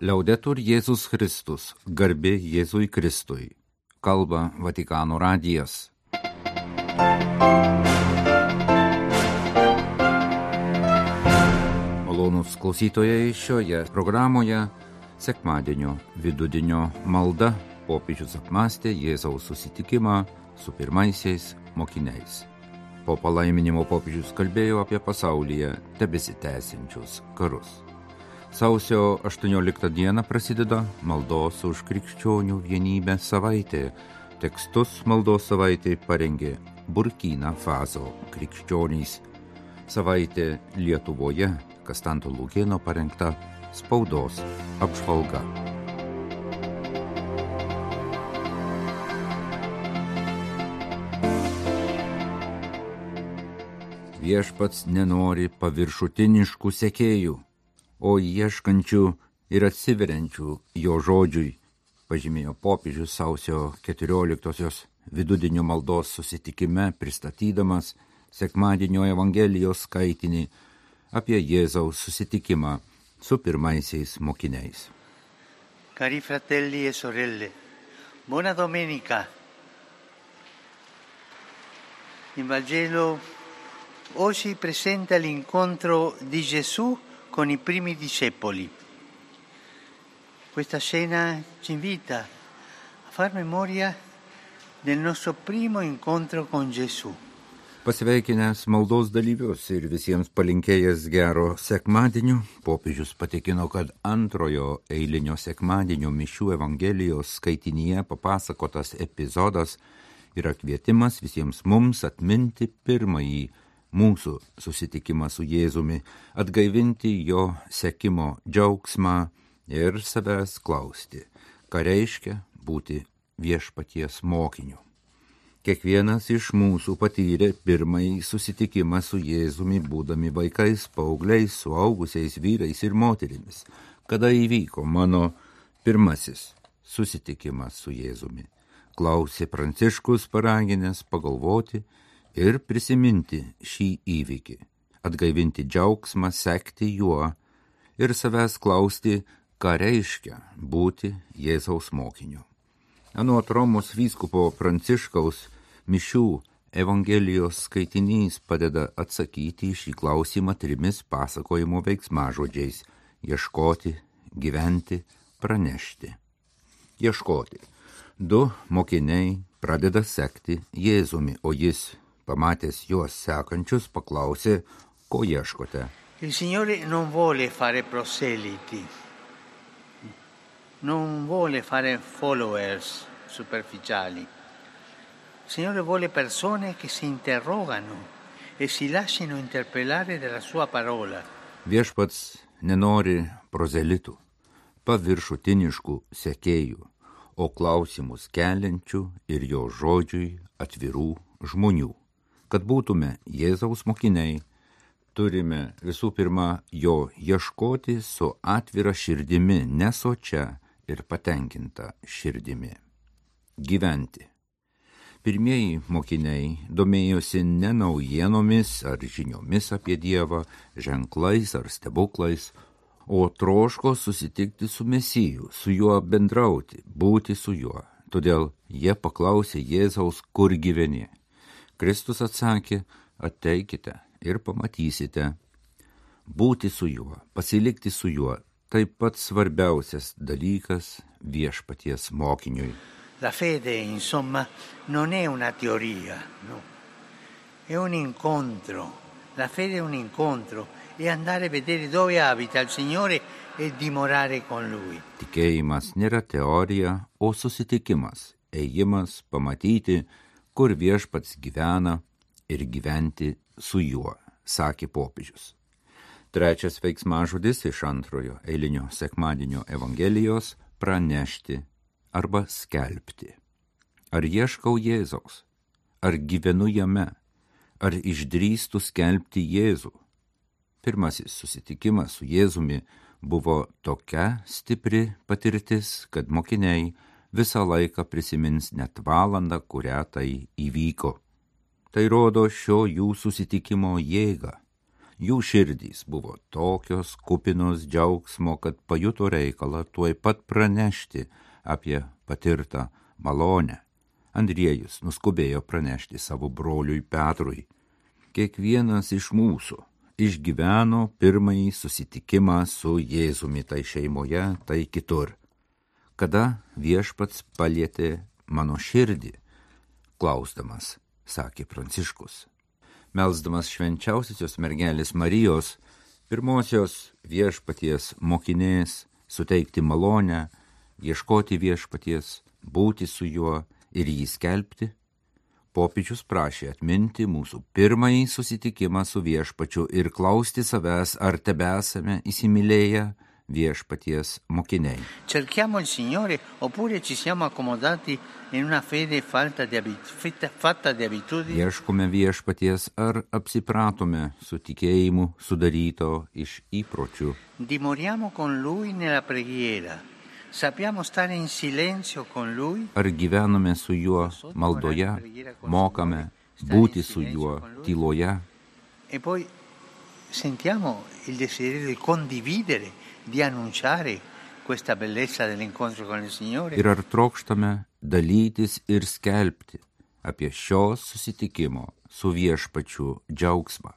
Liaudetur Jėzus Kristus, garbė Jėzui Kristui. Kalba Vatikano radijas. Malonus klausytojai šioje programoje sekmadienio vidudienio malda popiežius apmastė Jėzaus susitikimą su pirmaisiais mokiniais. Po palaiminimo popiežius kalbėjo apie pasaulyje tebesitęsiančius karus. Sausio 18 dieną prasideda maldos už krikščionių vienybę savaitė. Tekstus maldos savaitė parengė Burkina Faso krikščionys. Savaitė Lietuvoje Kastanto Lūkėno parengta spaudos apžvalga. Viešpats nenori paviršutiniškų sekėjų o ieškančių ir atsiveriančių jo žodžiui, pažymėjo popiežius sausio 14-osios vidudienio maldos susitikime pristatydamas sekmadienio Evangelijos skaitinį apie Jėzaus susitikimą su pirmaisiais mokiniais. Cari fratelli e sorelle, buona domenica. Il Vangelo oggi presenta l'incontro di Gesù con i primi discepoli. Questa scena ci invita a far memoria del nostro primo incontro con Gesù. Pasveikinęs maldos dalyvius ir visiems palinkėjęs gero sekmadienio, popiežius patikino, kad antrojo eilinio sekmadienio mišių Evangelijos skaitinyje papasakotas epizodas yra kvietimas visiems mums atminti pirmąjį mūsų susitikimą su Jėzumi, atgaivinti jo sekimo džiaugsmą ir savęs klausti, ką reiškia būti viešpaties mokiniu. Kiekvienas iš mūsų patyrė pirmąjį susitikimą su Jėzumi, būdami vaikais, paaugliais, suaugusiais vyrais ir moterimis. Kada įvyko mano pirmasis susitikimas su Jėzumi? Klausė Pranciškus paraginęs pagalvoti, ir prisiminti šį įvykį, atgaivinti džiaugsmą, sekti juo ir savęs klausti, ką reiškia būti Jėzaus mokiniu. Anuot Romos vyskupo Pranciškaus mišių Evangelijos skaitinys padeda atsakyti į šį klausimą trimis pasakojimo veiksmažodžiais - ieškoti, gyventi, pranešti. Ieškoti. Du mokiniai pradeda sekti Jėzumi, o jis pamatęs juos sekančius, paklausė, ko ieškote. Il Signore non vuole fare proseliti, non vuole fare followers superficiali. Il Signore vuole persone che si interrogano e si lasciano interpellare dalla sua parola. Viešpats nenori prozelitų, paviršutiniškų sekėjų, o klausimus keliančių ir jo žodžiui atvirų žmonių. Kad būtume Jėzaus mokiniai, turime visų pirma jo ieškoti su atvira širdimi, nesočia ir patenkinta širdimi. Gyventi. Pirmieji mokiniai domėjosi ne naujienomis ar žiniomis apie Dievą, ženklais ar stebuklais, o troško susitikti su Mesiju, su juo bendrauti, būti su juo. Todėl jie paklausė Jėzaus, kur gyveni. Kristus atsakė, ateikite ir pamatysite. Būti su juo, pasilikti su juo - taip pat svarbiausias dalykas viešpaties mokiniui. La fede, insomma, non è una teoria, no. È un incontro. La fede è un incontro. È andare a vedere dove abita il Signore e dimorare con Lui. Tikėjimas nėra teorija, o susitikimas, ėjimas pamatyti, kur viešpats gyvena ir gyventi su juo, sakė popiežius. Trečias veiksmažodis iš antrojo eilinio sekmadienio Evangelijos - pranešti arba skelbti. Ar ieškau Jėzaus, ar gyvenu jame, ar išdrįstu skelbti Jėzų. Pirmasis susitikimas su Jėzumi buvo tokia stipri patirtis, kad mokiniai visą laiką prisimins net valandą, kurią tai įvyko. Tai rodo šio jų susitikimo jėgą. Jų širdys buvo tokios kupinos džiaugsmo, kad pajuto reikalą tuoj pat pranešti apie patirtą malonę. Andriejus nuskubėjo pranešti savo broliui Petrui. Kiekvienas iš mūsų išgyveno pirmąjį susitikimą su Jėzumi tai šeimoje, tai kitur. Kada viešpats palietė mano širdį, klausdamas, sakė Pranciškus. Melsdamas švenčiausiosios mergelės Marijos, pirmosios viešpaties mokinės, suteikti malonę, ieškoti viešpaties, būti su juo ir jį skelbti, popiežius prašė atminti mūsų pirmąjį susitikimą su viešpačiu ir klausti savęs, ar tebesame įsimylėję viešpaties mokiniai. Cerchiamo il Signore oppure ci siamo accomodati in una fede fatta di, abit fatta di abitudini? Ieškome viešpaties ar apsipratome su tikėjimu sudaryto iš įpročių. Dimoriamo con Lui nella preghiera. Sappiamo stare in silenzio con Lui? Ar gyvename su juo maldoje, mokame būti su juo tyloje? E poi sentiamo il desiderio di condividere di annunciare questa bellezza dell'incontro con il Signore. Ir ar trokštame dalytis ir skelbti apie šio susitikimo su viešpačiu džiaugsmą.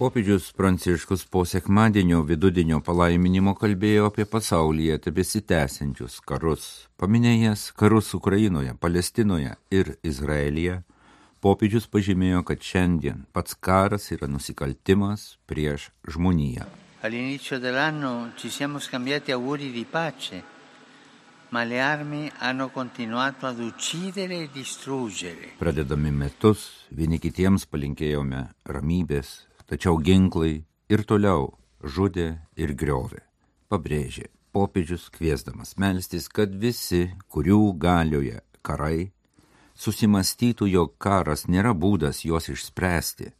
Popiežius Pranciškus po sekmadienio vidudienio palaiminimo kalbėjo apie pasaulyje tebesitęsiančius karus, paminėjęs karus Ukrainoje, Palestinoje ir Izraelyje. Popiežius pažymėjo, kad šiandien pats karas yra nusikaltimas prieš žmoniją. All'inizio dell'anno ci siamo scambiati auguri di pace, ma le armi hanno continuato ad uccidere e distruggere. Pradedami metus, vieni kitiems palinkėjome ramybės, tačiau ginklai ir toliau žudė ir griovė. Pabrėžė popiežius kviesdamas melstis, kad visi, kurių galioje karai, susimastytų, jog karas nėra būdas juos išspręsti,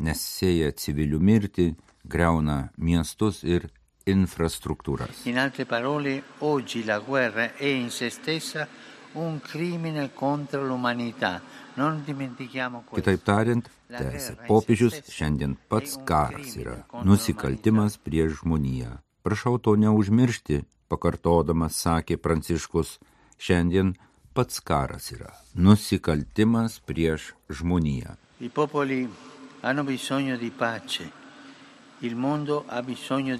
nes sėja civilių mirtį, greuna miestus ir infrastruktūras. In altre parole, oggi la guerra è in se stessa un crimine contro l'umanità. Non dimentichiamo questo. Kitaip tariant, tęsė popiežius, šiandien pats karas yra nusikaltimas prieš žmoniją. Prašau to neužmiršti, pakartodamas sakė Pranciškus, šiandien pats karas yra nusikaltimas prieš žmoniją.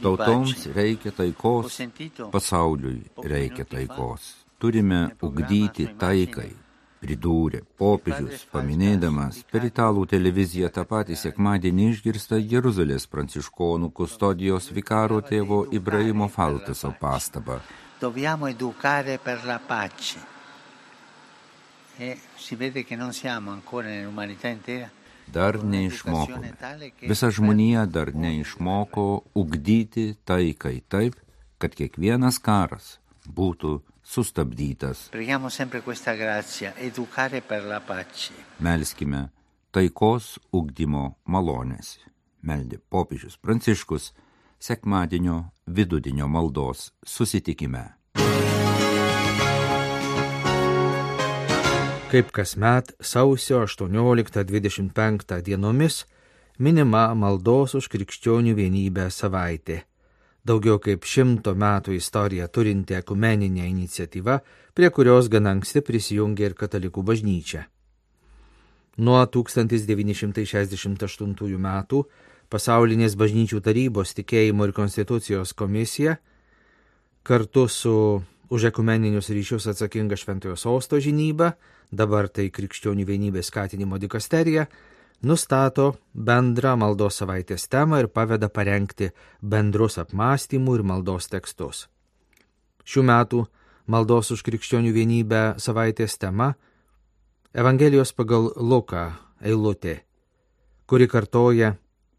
Tautoms reikia taikos, pasauliui reikia taikos. Turime ugdyti taikai, pridūrė popiežius, paminėdamas per italų televiziją tą patį sekmadienį išgirstą Jeruzalės pranciškonų kustodijos vikaro tėvo Ibrahimo Faltaso pastabą. Dobbiamo educare per la pace. E si vede che non siamo ancora nell'umanità intera. Dar neišmokome. Visa žmonija dar neišmoko ugdyti taikai taip, kad kiekvienas karas būtų sustabdytas. Preghiamo sempre questa grazia, educare per la pace. Melskime taikos ugdymo malonės. Meldė popiežius Pranciškus sekmadienio vidudienio maldos susitikime. Kaip kasmet sausio 18-25 dienomis minima maldos už krikščionių vienybę savaitė. Daugiau kaip šimto metų istoriją turinti ekumeninė iniciatyva, prie kurios gan anksti prisijungė ir katalikų bažnyčia. Nuo 1968 metų pasaulinės bažnyčių tarybos tikėjimo ir konstitucijos komisija kartu su už ekumeninius ryšius atsakinga Šventojo Sosto žinyba, dabar tai krikščionių vienybės skatinimo dikasterija, nustato bendrą maldos savaitės temą ir paveda parengti bendrus apmąstymų ir maldos tekstus. Šių metų maldos už krikščionių vienybę savaitės tema - Evangelijos pagal Luką eilutė, kuri kartoja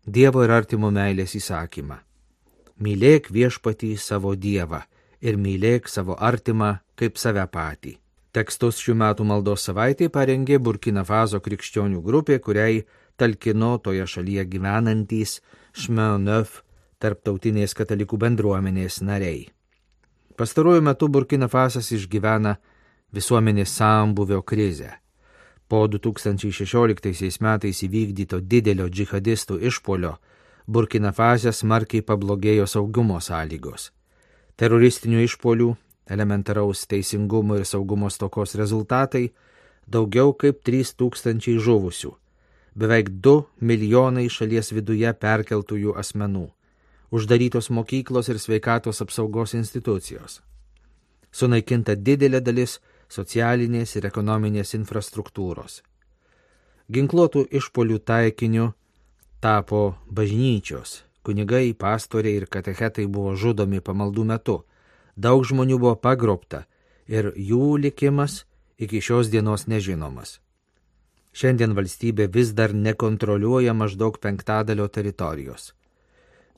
Dievo ir artimo meilės įsakymą. Mylėk viešpatį savo Dievą ir mylėk savo artimą kaip save patį. Tekstus šių metų maldos savaitėje parengė Burkina Faso krikščionių grupė, kuriai talkino toje šalyje gyvenantys Šmeneuf tarptautinės katalikų bendruomenės nariai. Pastaruoju metu Burkina Fasas išgyvena visuomenės sambuvio krizę. Po 2016 metais įvykdyto didelio džihadistų išpolio Burkina Fase smarkiai pablogėjo saugumo sąlygos. Teroristinių išpolių, elementaraus teisingumo ir saugumo stokos rezultatai - daugiau kaip 3000 žuvusių, beveik 2 milijonai šalies viduje perkeltųjų asmenų, uždarytos mokyklos ir sveikatos apsaugos institucijos. Sunaikinta didelė dalis socialinės ir ekonominės infrastruktūros. Ginkluotų išpolių taikiniu tapo bažnyčios. Kunigai, pastoriai ir katechetai buvo žudomi pamaldų metu. Daug žmonių buvo pagrobta ir jų likimas iki šios dienos nežinomas. Šiandien valstybė vis dar nekontroliuoja maždaug penktadalio teritorijos.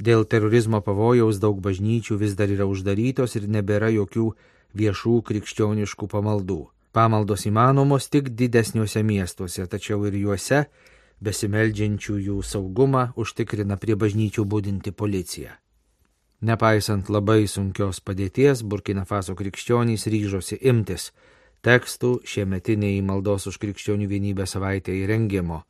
Dėl terorizmo pavojaus daug bažnyčių vis dar yra uždarytos ir nebėra jokių viešų krikščioniškų pamaldų. Pamaldos įmanomos tik didesniuose miestuose, tačiau ir juose besimeldžiančiųjų saugumą užtikrina prie bažnyčių būdinti policija. Nepaisant labai sunkios padėties, Burkina Faso krikščionys ryžosi imtis tekstų šiemetiniai maldos už krikščionių vienybę savaitę įrengimo,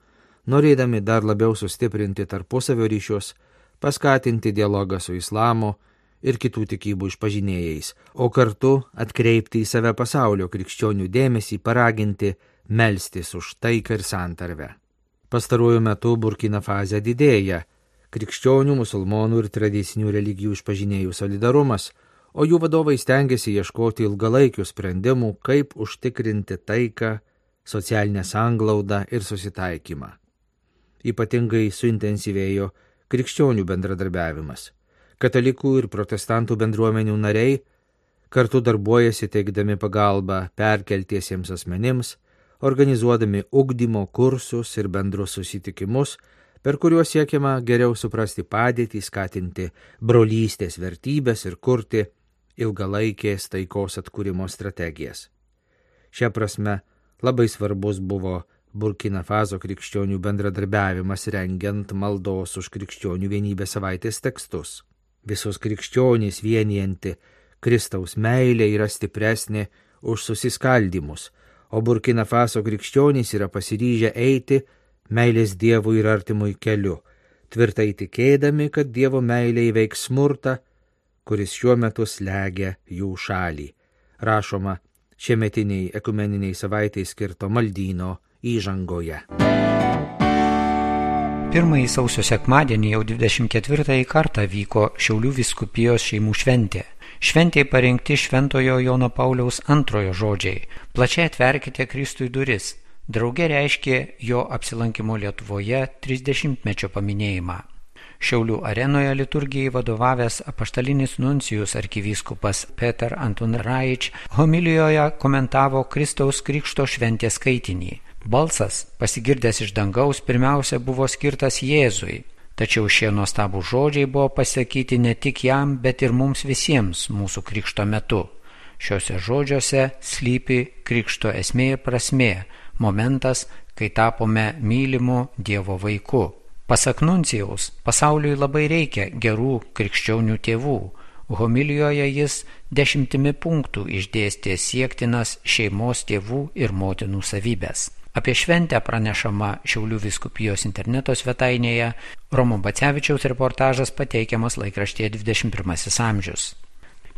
norėdami dar labiau sustiprinti tarpusavio ryšius, paskatinti dialogą su islamo, ir kitų tikybų išpažinėjais, o kartu atkreipti į save pasaulio krikščionių dėmesį, paraginti melstis už taiką ir santarvę. Pastaruoju metu Burkina fazė didėja krikščionių, musulmonų ir tradicinių religijų išpažinėjų solidarumas, o jų vadovai stengiasi ieškoti ilgalaikių sprendimų, kaip užtikrinti taiką, socialinę sanglaudą ir susitaikymą. Ypatingai suintensyvėjo krikščionių bendradarbiavimas katalikų ir protestantų bendruomenių nariai kartu darbuojasi teikdami pagalbą perkeltiesiems asmenims, organizuodami ugdymo kursus ir bendrus susitikimus, per kuriuos siekiama geriau suprasti padėtį, skatinti brolystės vertybės ir kurti ilgalaikės taikos atkūrimo strategijas. Šia prasme labai svarbus buvo Burkina Faso krikščionių bendradarbiavimas rengiant maldos už krikščionių vienybę savaitės tekstus visus krikščionys vienijanti Kristaus meilė yra stipresnė už susiskaldimus, o Burkina Faso krikščionys yra pasiryžę eiti meilės Dievui ir artimui keliu, tvirtai tikėdami, kad Dievo meilė įveiks smurtą, kuris šiuo metu slegia jų šalį. Rašoma šiemetiniai ekumeniniai savaitai skirto maldyno įžangoje. Pirmąjį sausio sekmadienį jau 24 kartą vyko Šiaulių viskupijos šeimų šventė. Šventėje parinkti Šventojo Jono Pauliaus antrojo žodžiai - plačiai atverkite Kristui duris. Drauge reiškė jo apsilankimo Lietuvoje 30-mečio paminėjimą. Šiaulių arenoje liturgijai vadovavęs apaštalinis nuncijus arkivyskupas Peter Antun Raič homilijoje komentavo Kristaus Krikšto šventės skaitinį. Balsas, pasigirdęs iš dangaus, pirmiausia buvo skirtas Jėzui, tačiau šie nuostabų žodžiai buvo pasakyti ne tik jam, bet ir mums visiems mūsų krikšto metu. Šiuose žodžiuose slypi krikšto esmė ir prasmė, momentas, kai tapome mylimu Dievo vaiku. Pasak nuncijaus, pasauliui labai reikia gerų krikščionių tėvų. Homilijoje jis dešimtimi punktų išdėstė siektinas šeimos tėvų ir motinų savybės. Apie šventę pranešama Šiaulių viskupijos interneto svetainėje, Romo Bacevičiaus reportažas pateikiamas laikraštėje 21 amžius.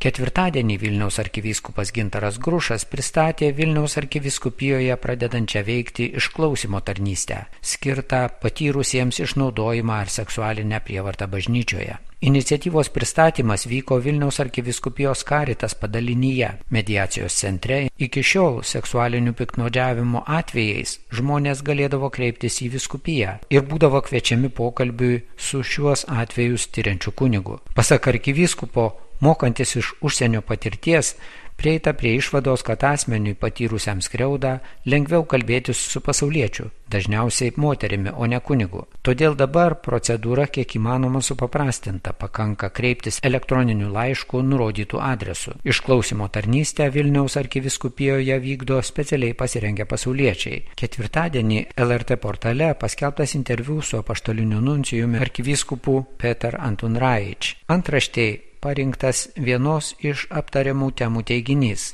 Ketvirtadienį Vilniaus arkivyskupas Gintaras Grušas pristatė Vilniaus arkiviskupijoje pradedančią veikti išklausimo tarnystę, skirtą patyrusiems išnaudojimą ar seksualinę prievartą bažnyčioje. Iniciatyvos pristatymas vyko Vilniaus arkiviskupijos karitas padalinyje, mediacijos centre. Iki šiol seksualinių piknaudžiavimo atvejais žmonės galėdavo kreiptis į viskupiją ir būdavo kviečiami pokalbiui su šiuos atvejus tyriančiu kunigu. Pasak arkivyskupo, mokantis iš užsienio patirties, prieita prie išvados, kad asmeniui patyrusiam skriaudą lengviau kalbėtis su pasauliečiu, dažniausiai moterimi, o ne kunigu. Todėl dabar procedūra kiek įmanoma supaprastinta, pakanka kreiptis elektroniniu laišku nurodytų adresu. Išklausimo tarnystę Vilniaus arkiviskupijoje vykdo specialiai pasirengę pasauliečiai. Ketvirtadienį LRT portale paskelbtas interviu su apaštaliniu nuncijumi arkiviskupu Peter Antunraič. Antraštėje parinktas vienos iš aptariamų temų teiginys.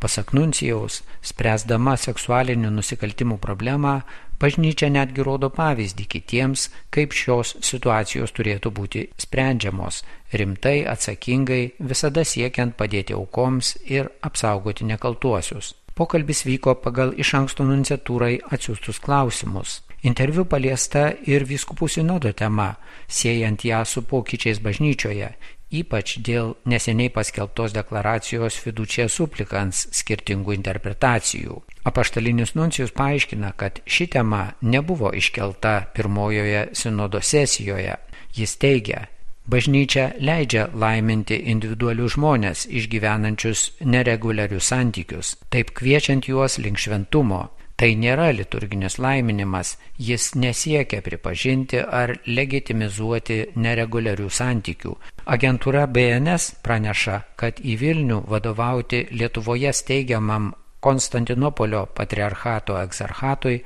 Pasak Nuncijaus, spręsdama seksualinių nusikaltimų problemą, bažnyčia netgi rodo pavyzdį kitiems, kaip šios situacijos turėtų būti sprendžiamos - rimtai, atsakingai, visada siekiant padėti aukoms ir apsaugoti nekaltuosius. Pokalbis vyko pagal iš anksto nunciatūrai atsiųstus klausimus. Interviu paliesta ir vyskupų sinodo tema, siejant ją su pokyčiais bažnyčioje, ypač dėl neseniai paskelbtos deklaracijos fidučia suplikans skirtingų interpretacijų. Apaštalinis nuncijus paaiškina, kad ši tema nebuvo iškelta pirmojoje sinodo sesijoje. Jis teigia, Bažnyčia leidžia laiminti individualius žmonės išgyvenančius nereguliarius santykius, taip kviečiant juos link šventumo, Tai nėra liturginis laiminimas, jis nesiekia pripažinti ar legitimizuoti nereguliarių santykių. Agentūra BNS praneša, kad į Vilnių vadovauti Lietuvoje steigiamam Konstantinopolio patriarchato egzarchatui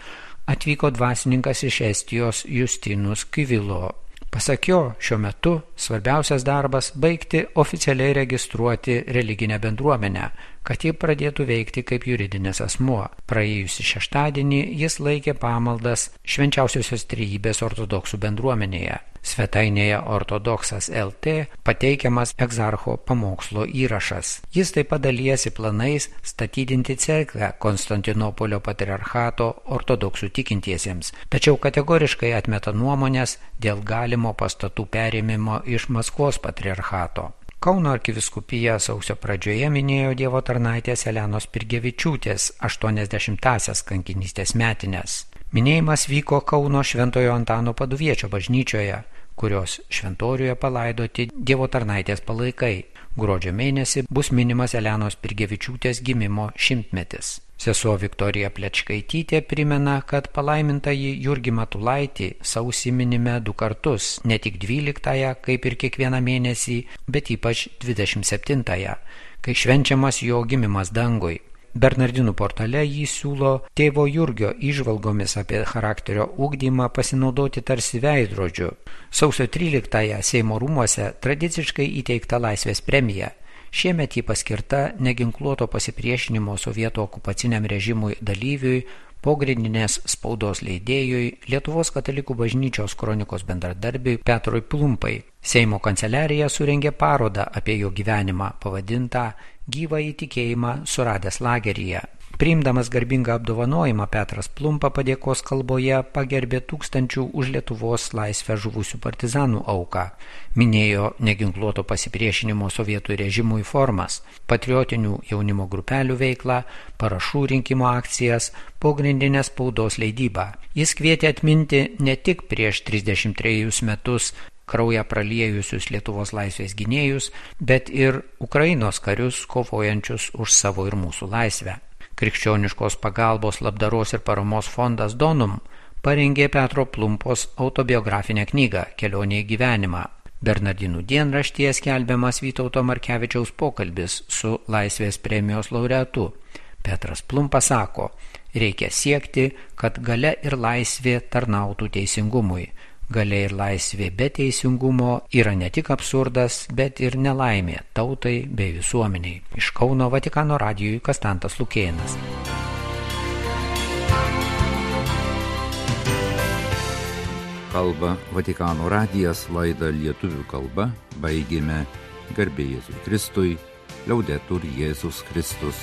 atvyko dvasininkas iš Estijos Justinus Kyvilo. Pasak jo, šiuo metu svarbiausias darbas - baigti oficialiai registruoti religinę bendruomenę, kad ji pradėtų veikti kaip juridinis asmuo. Praėjusį šeštadienį jis laikė pamaldas švenčiausiosios trejybės ortodoksų bendruomenėje. Svetainėje ortodoksas LT pateikiamas egzarcho pamokslo įrašas. Jis taip pat dalyjasi planais statydinti cerklę Konstantinopolio patriarchato ortodoksų tikintiesiems, tačiau kategoriškai atmeta nuomonės dėl galimo pastatų perėmimo iš Maskvos patriarchato. Kauno arkiviskupija sausio pradžioje minėjo Dievo tarnaitės Elenos Pirgevičiūtės 80-asias kankinystės metinės. Minėjimas vyko Kauno Šventojo Antano Paduviečio bažnyčioje, kurios šventoriuje palaidoti Dievo tarnaitės palaikai. Gruodžio mėnesį bus minimas Elenos Pirgevičiūtės gimimo šimtmetis. Sesuo Viktorija Plečkaitytė primena, kad palaimintąjį Jurgį Matulaitį sausį minime du kartus, ne tik 12-ąją, kaip ir kiekvieną mėnesį, bet ypač 27-ąją, kai švenčiamas jo gimimas dangui. Bernardinų portale jį siūlo tėvo Jurgio išvalgomis apie charakterio ūkdymą pasinaudoti tarsi veidrodžiu. Sausio 13-ąją Seimo rūmuose tradiciškai įteikta laisvės premija. Šiemet jį paskirta neginkluoto pasipriešinimo sovietų okupaciniam režimui dalyviui, pogrindinės spaudos leidėjui, Lietuvos katalikų bažnyčios kronikos bendradarbiui Petrui Plumpai. Seimo kanceliarija surengė parodą apie jo gyvenimą pavadintą gyvą įtikėjimą suradęs lageryje. Priimdamas garbingą apdovanojimą Petras Plumpa padėkos kalboje pagerbė tūkstančių už Lietuvos laisvę žuvusių partizanų auką, minėjo neginkluoto pasipriešinimo sovietų režimui formas, patriotinių jaunimo grupelių veiklą, parašų rinkimo akcijas, pogrindinės spaudos leidybą. Jis kvietė atminti ne tik prieš 33 metus kraują praliejusius Lietuvos laisvės gynėjus, bet ir Ukrainos karius kovojančius už savo ir mūsų laisvę. Krikščioniškos pagalbos labdaros ir paramos fondas Donum parengė Petro Plumpos autobiografinę knygą Kelionė į gyvenimą. Bernardinų dienraštyje skelbiamas Vytauto Markevičiaus pokalbis su Laisvės premijos laureatu. Petras Plumpas sako, reikia siekti, kad gale ir laisvė tarnautų teisingumui. Galia ir laisvė be teisingumo yra ne tik absurdas, bet ir nelaimė tautai bei visuomeniai. Iš Kauno Vatikano radijui Kastantas Lukėnas. Kalba Vatikano radijas laidą lietuvių kalba baigėme garbė Jėzui Kristui, liaudetur Jėzus Kristus.